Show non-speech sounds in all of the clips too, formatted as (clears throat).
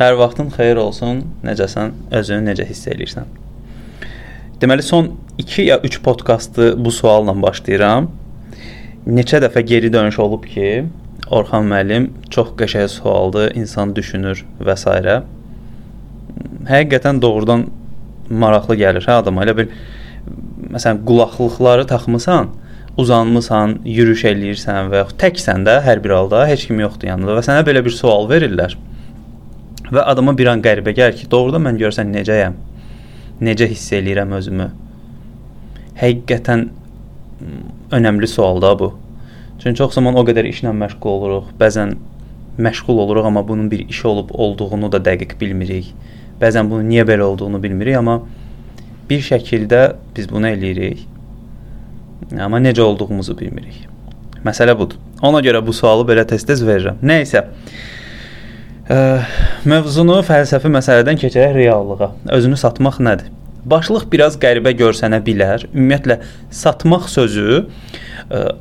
Hər vaxtın xeyir olsun. Necəsən? Özünü necə hiss eləyirsən? Deməli son 2 ya 3 podkastı bu sualla başlayıram. Neçə dəfə geri dönüş olub ki, Orxan müəllim çox qəşəng sualdır, insan düşünür və s. Həqiqətən doğrudan maraqlı gəlir hə adama. Elə bil məsələn qulaqlıqları taxmısan, uzanmısan, yürüyüş eləyirsən və yaxud təksən də hər bir halda heç kim yoxdur yanında və sənə belə bir sual verirlər. Və adama bir an qəribə gəlir ki, doğrudan mən görsən necəyəm? Necə hiss eləyirəm özümü? Həqiqətən önəmli sualdır bu. Çünki çox zaman o qədər işlə məşğul oluruq. Bəzən məşğul oluruq, amma bunun bir iş olub olduğunu da dəqiq bilmirik. Bəzən bunun niyə belə olduğunu bilmirik, amma bir şəkildə biz bunu eləyirik. Amma necə olduğumuzu bilmirik. Məsələ budur. Ona görə bu sualı belə tez-tez verirəm. Nə isə Mövzunu fəlsəfi məsələdən keçərək reallığa. Özünü satmaq nədir? Başlıq biraz qəribə görsənə bilər. Ümumiyyətlə satmaq sözü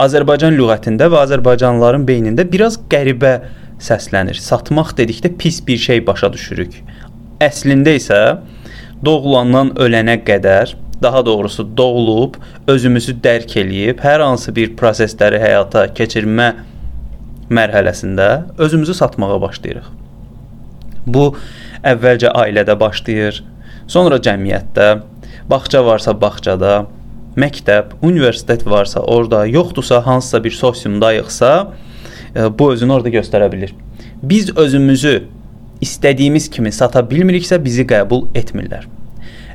Azərbaycan lüğətində və Azərbaycanlıların beynində biraz qəribə səslənir. Satmaq dedikdə pis bir şey başa düşürük. Əslində isə doğulandan ölənə qədər, daha doğrusu doğulub, özümüzü dərk eləyib, hər hansı bir prosesləri həyata keçirmə mərhələsində özümüzü satmağa başlayırıq. Bu əvvəlcə ailədə başlayır, sonra cəmiyyətdə, bağça varsa bağçada, məktəb, universitet varsa orada, yoxdursa hansısa bir sosiumdayıqsa, e, bu özünü orada göstərə bilər. Biz özümüzü istədiyimiz kimi sata bilmiriksə bizi qəbul etmirlər.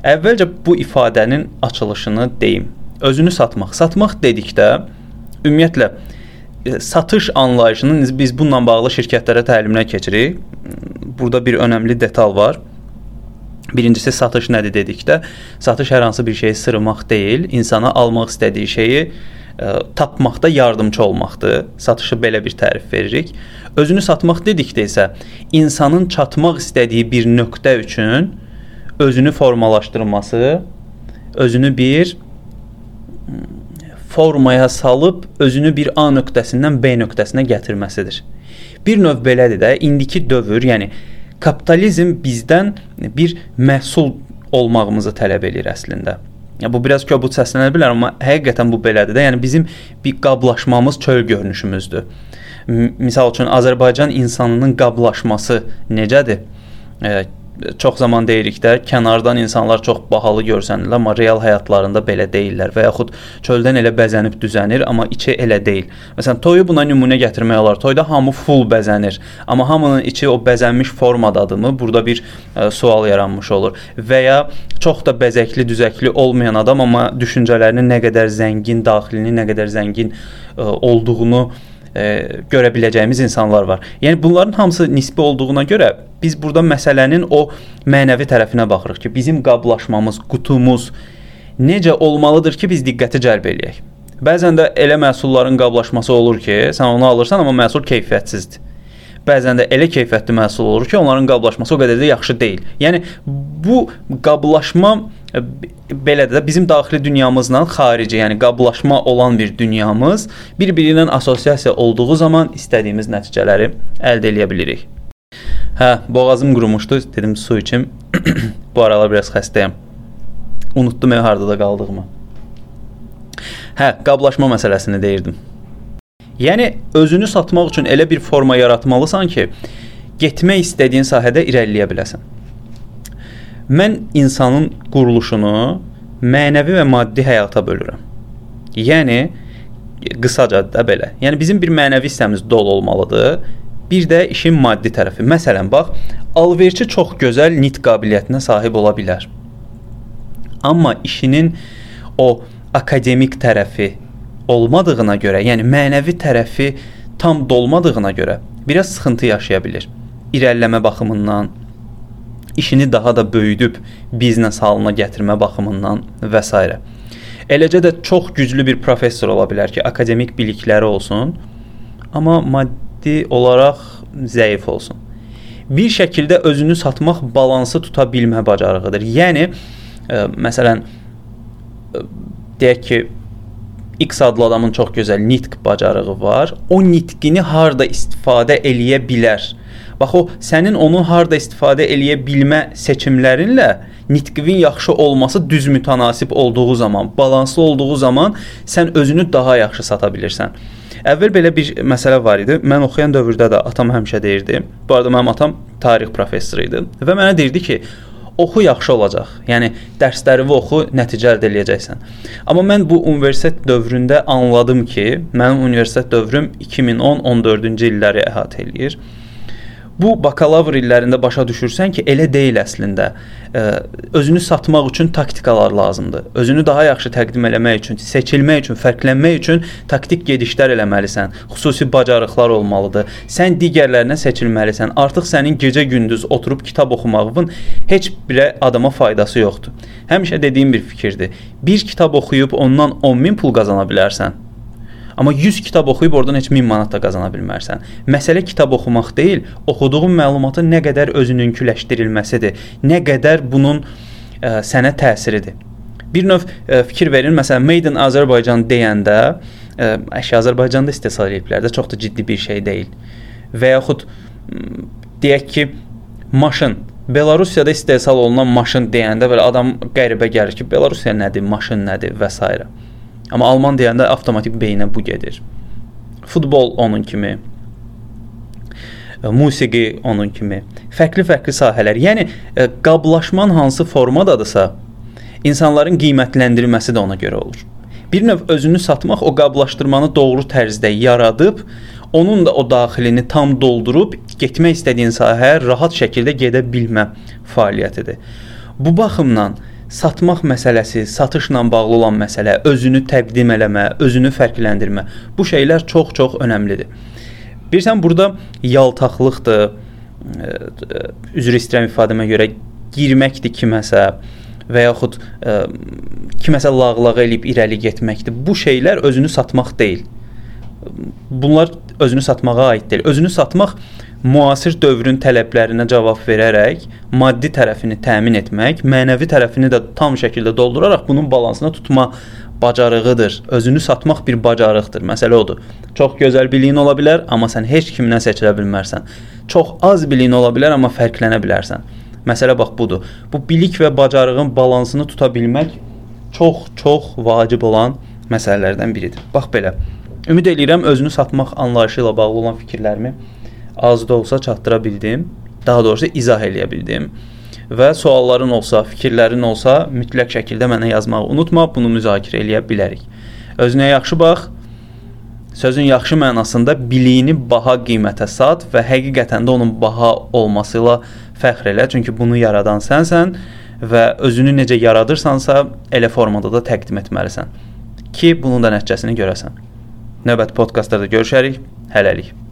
Əvvəlcə bu ifadənin açılışını deyim. Özünü satmaq. Satmaq dedikdə ümumiyyətlə e, satış anlayışını biz bununla bağlı şirkətlərə təlimlər keçirik burada bir önəmli detal var. Birincisi satış nədir dedikdə, satış hər hansı bir şeyi sırmaq deyil, insana almaq istədiyi şeyi ə, e, tapmaqda yardımçı olmaqdır. Satışı belə bir tərif veririk. Özünü satmaq dedikdə isə insanın çatmaq istədiyi bir nöqtə üçün özünü formalaşdırması, özünü bir formaya salıb özünü bir A nöqtəsindən B nöqtəsinə gətirməsidir. Bir növ belədir də, indiki dövr, yəni kapitalizm bizdən bir məhsul olmağımızı tələb eləyir əslində. Ya bu biraz kobud səslənə bilər, amma həqiqətən bu belədir də. Yəni bizim bir qablaşmamız çöl görünüşümüzdür. Məsəl üçün Azərbaycan insanının qablaşması necədir? E, çox zaman deyirik də, kənardan insanlar çox bahalı görsənirlər, amma real həyatlarında belə deyillər və yaxud çöldən elə bəzənib düzənir, amma içi elə deyil. Məsələn, toyu buna nümunə gətirmək olar. Toyda hamı full bəzənir, amma hamının içi o bəzənmiş formadadırmı? Burada bir ə, e, sual yaranmış olur. Və ya çox da bəzəkli, düzəkli olmayan adam amma düşüncələrinin nə qədər zəngin, daxilinin nə qədər zəngin ə, e, olduğunu e, görə biləcəyimiz insanlar var. Yəni bunların hamısı nisbi olduğuna görə biz burada məsələnin o mənəvi tərəfinə baxırıq ki, bizim qablaşmamız, qutumuz necə olmalıdır ki, biz diqqəti cəlb eləyək. Bəzən də elə məhsulların qablaşması olur ki, sən onu alırsan, amma məhsul keyfiyyətsizdir. Bəzən də elə keyfiyyətli məhsul olur ki, onların qablaşması o qədər də yaxşı deyil. Yəni bu qablaşma belə də bizim daxili dünyamızla xarici, yəni qablaşma olan bir dünyamız bir-biri ilə assosiasiya olduğu zaman istədiyimiz nəticələri əldə edə bilirik. Hə, boğazım qurumuşdu, dedim su içim. (clears throat) Bu aralar biraz xəstəyəm. Unutdum ev hardada qaldığımı. Hə, qablaşma məsələsini deyirdim. Yəni özünü satmaq üçün elə bir forma yaratmalısan ki, getmək istədiyin sahədə irəliləyə biləsən. Mən insanın quruluşunu mənəvi və maddi həyata bölürəm. Yəni qısaca da belə. Yəni bizim bir mənəvi hissəmiz dolu olmalıdır. Bir də işin maddi tərəfi. Məsələn, bax, alverçi çox gözəl nitq qabiliyyətinə sahib ola bilər. Amma işinin o akademik tərəfi olmadığına görə, yəni mənəvi tərəfi tam dolmadığına görə biraz sıxıntı yaşaya bilər. İrəliləmə baxımından, işini daha da böyüdüb biznes halına gətirmə baxımından və s. Eləcə də çox güclü bir professor ola bilər ki, akademik bilikləri olsun, amma maddi olaraq zəif olsun. Bir şəkildə özünü satmaq balansı tuta bilmə bacarığıdır. Yəni ə, e, məsələn ə, e, deyək ki, X adlı adamın çox gözəl nitq bacarığı var. O nitqini harda istifadə eləyə bilər? Bax o sənin onu harda istifadə eləyə bilmə seçimlərinlə nitqin yaxşı olması düz mütənasib olduğu zaman, balanslı olduğu zaman sən özünü daha yaxşı sata bilirsən. Əvvəl belə bir məsələ var idi. Mən oxuyan dövrdə də atam həmişə deyirdi. Bu arada mənim atam tarix professoru idi və mənə deyirdi ki, oxu yaxşı olacaq. Yəni dərslərini oxu, nəticə əldə edəcəksən. Amma mən bu universitet dövründə anladım ki, mənim universitet dövrüm 2010-14-cü illəri əhatə eləyir bu bakalavr illərində başa düşürsən ki, elə deyil əslində. Özünü satmaq üçün taktikalar lazımdır. Özünü daha yaxşı təqdim eləmək üçün, seçilmək üçün, fərqlənmək üçün taktik gedişlər eləməlisən. Xüsusi bacarıqlar olmalıdır. Sən digərlərinə seçilməlisən. Artıq sənin gecə-gündüz oturub kitab oxumağın heç bir adama faydası yoxdur. Həmişə dediyim bir fikirdir. Bir kitab oxuyub ondan 10 min pul qazana bilərsən. Amma 100 kitab oxuyub oradan heç 1000 manat da qazana bilmərsən. Məsələ kitab oxumaq deyil, oxuduğun məlumatı nə qədər özününküləşdirilməsidir, nə qədər bunun ə, sənə təsiridir. Bir növ ə, fikir verin, məsələn, Made in Azərbaycan deyəndə ə, əşya Azərbaycanda istehsal ediblər də, çox da ciddi bir şey deyil. Və yaxud deyək ki, maşın Belarusiyada istehsal olunan maşın deyəndə belə adam qəribə gəlir ki, Belarusiya nədir, maşın nədir və s. Amma alman deyəndə avtomatik beyinə bu gedir. Futbol onun kimi, e, musiqi onun kimi, fərqli-fərqli sahələr. Yəni e, qablaşman hansı formadadırsa, insanların qiymətləndirilməsi də ona görə olur. Bir növ özünü satmaq o qablaşdırmanı doğru tərzdə yaradıb, onun da o daxilini tam doldurub getmək istədiyin sahəyə rahat şəkildə gedə bilmə fəaliyyətidir. Bu baxımdan satmaq məsələsi, satışla bağlı olan məsələ, özünü təqdim eləmə, özünü fərqləndirmə. Bu şeylər çox-çox önəmlidir. Bilirsən burada yaltaqlıqdır. Üzr istəyirəm ifadəmə görə girməkdir kiməsə və yaxud ə, kiməsə lağlağı eləyib irəli getməkdir. Bu şeylər özünü satmaq deyil. Bunlar özünü satmağa aid deyil. Özünü satmaq müasir dövrün tələblərinə cavab verərək maddi tərəfini təmin etmək, mənəvi tərəfini də tam şəkildə dolduraraq bunun balansına tutma bacarığıdır. Özünü satmaq bir bacarıqdır. Məsələ odur. Çox gözəl biliyin ola bilər, amma sən heç kimdən seçilə bilmərsən. Çox az biliyin ola bilər, amma fərqlənə bilərsən. Məsələ bax budur. Bu bilik və bacarığın balansını tuta bilmək çox-çox vacib olan məsələlərdən biridir. Bax belə. Ümid eləyirəm özünü satmaq anlayışı ilə bağlı olan fikirlərimi az da olsa çatdıra bildim. Daha doğrusu izah eləyə bildim. Və sualların olsa, fikirlərin olsa, mütləq şəkildə mənə yazmağı unutma, bunu müzakirə eləyə bilərik. Özünə yaxşı bax. Sözün yaxşı mənasında biliyini baha qiymətə sat və həqiqətən də onun baha olması ilə fəxr elə, çünki bunu yaradan sənsən və özünü necə yaradırsansa, elə formada da təqdim etməlisən ki, bunun da nəticəsini görəsən. Növbəti podkastlarda görüşərik. Hələlik.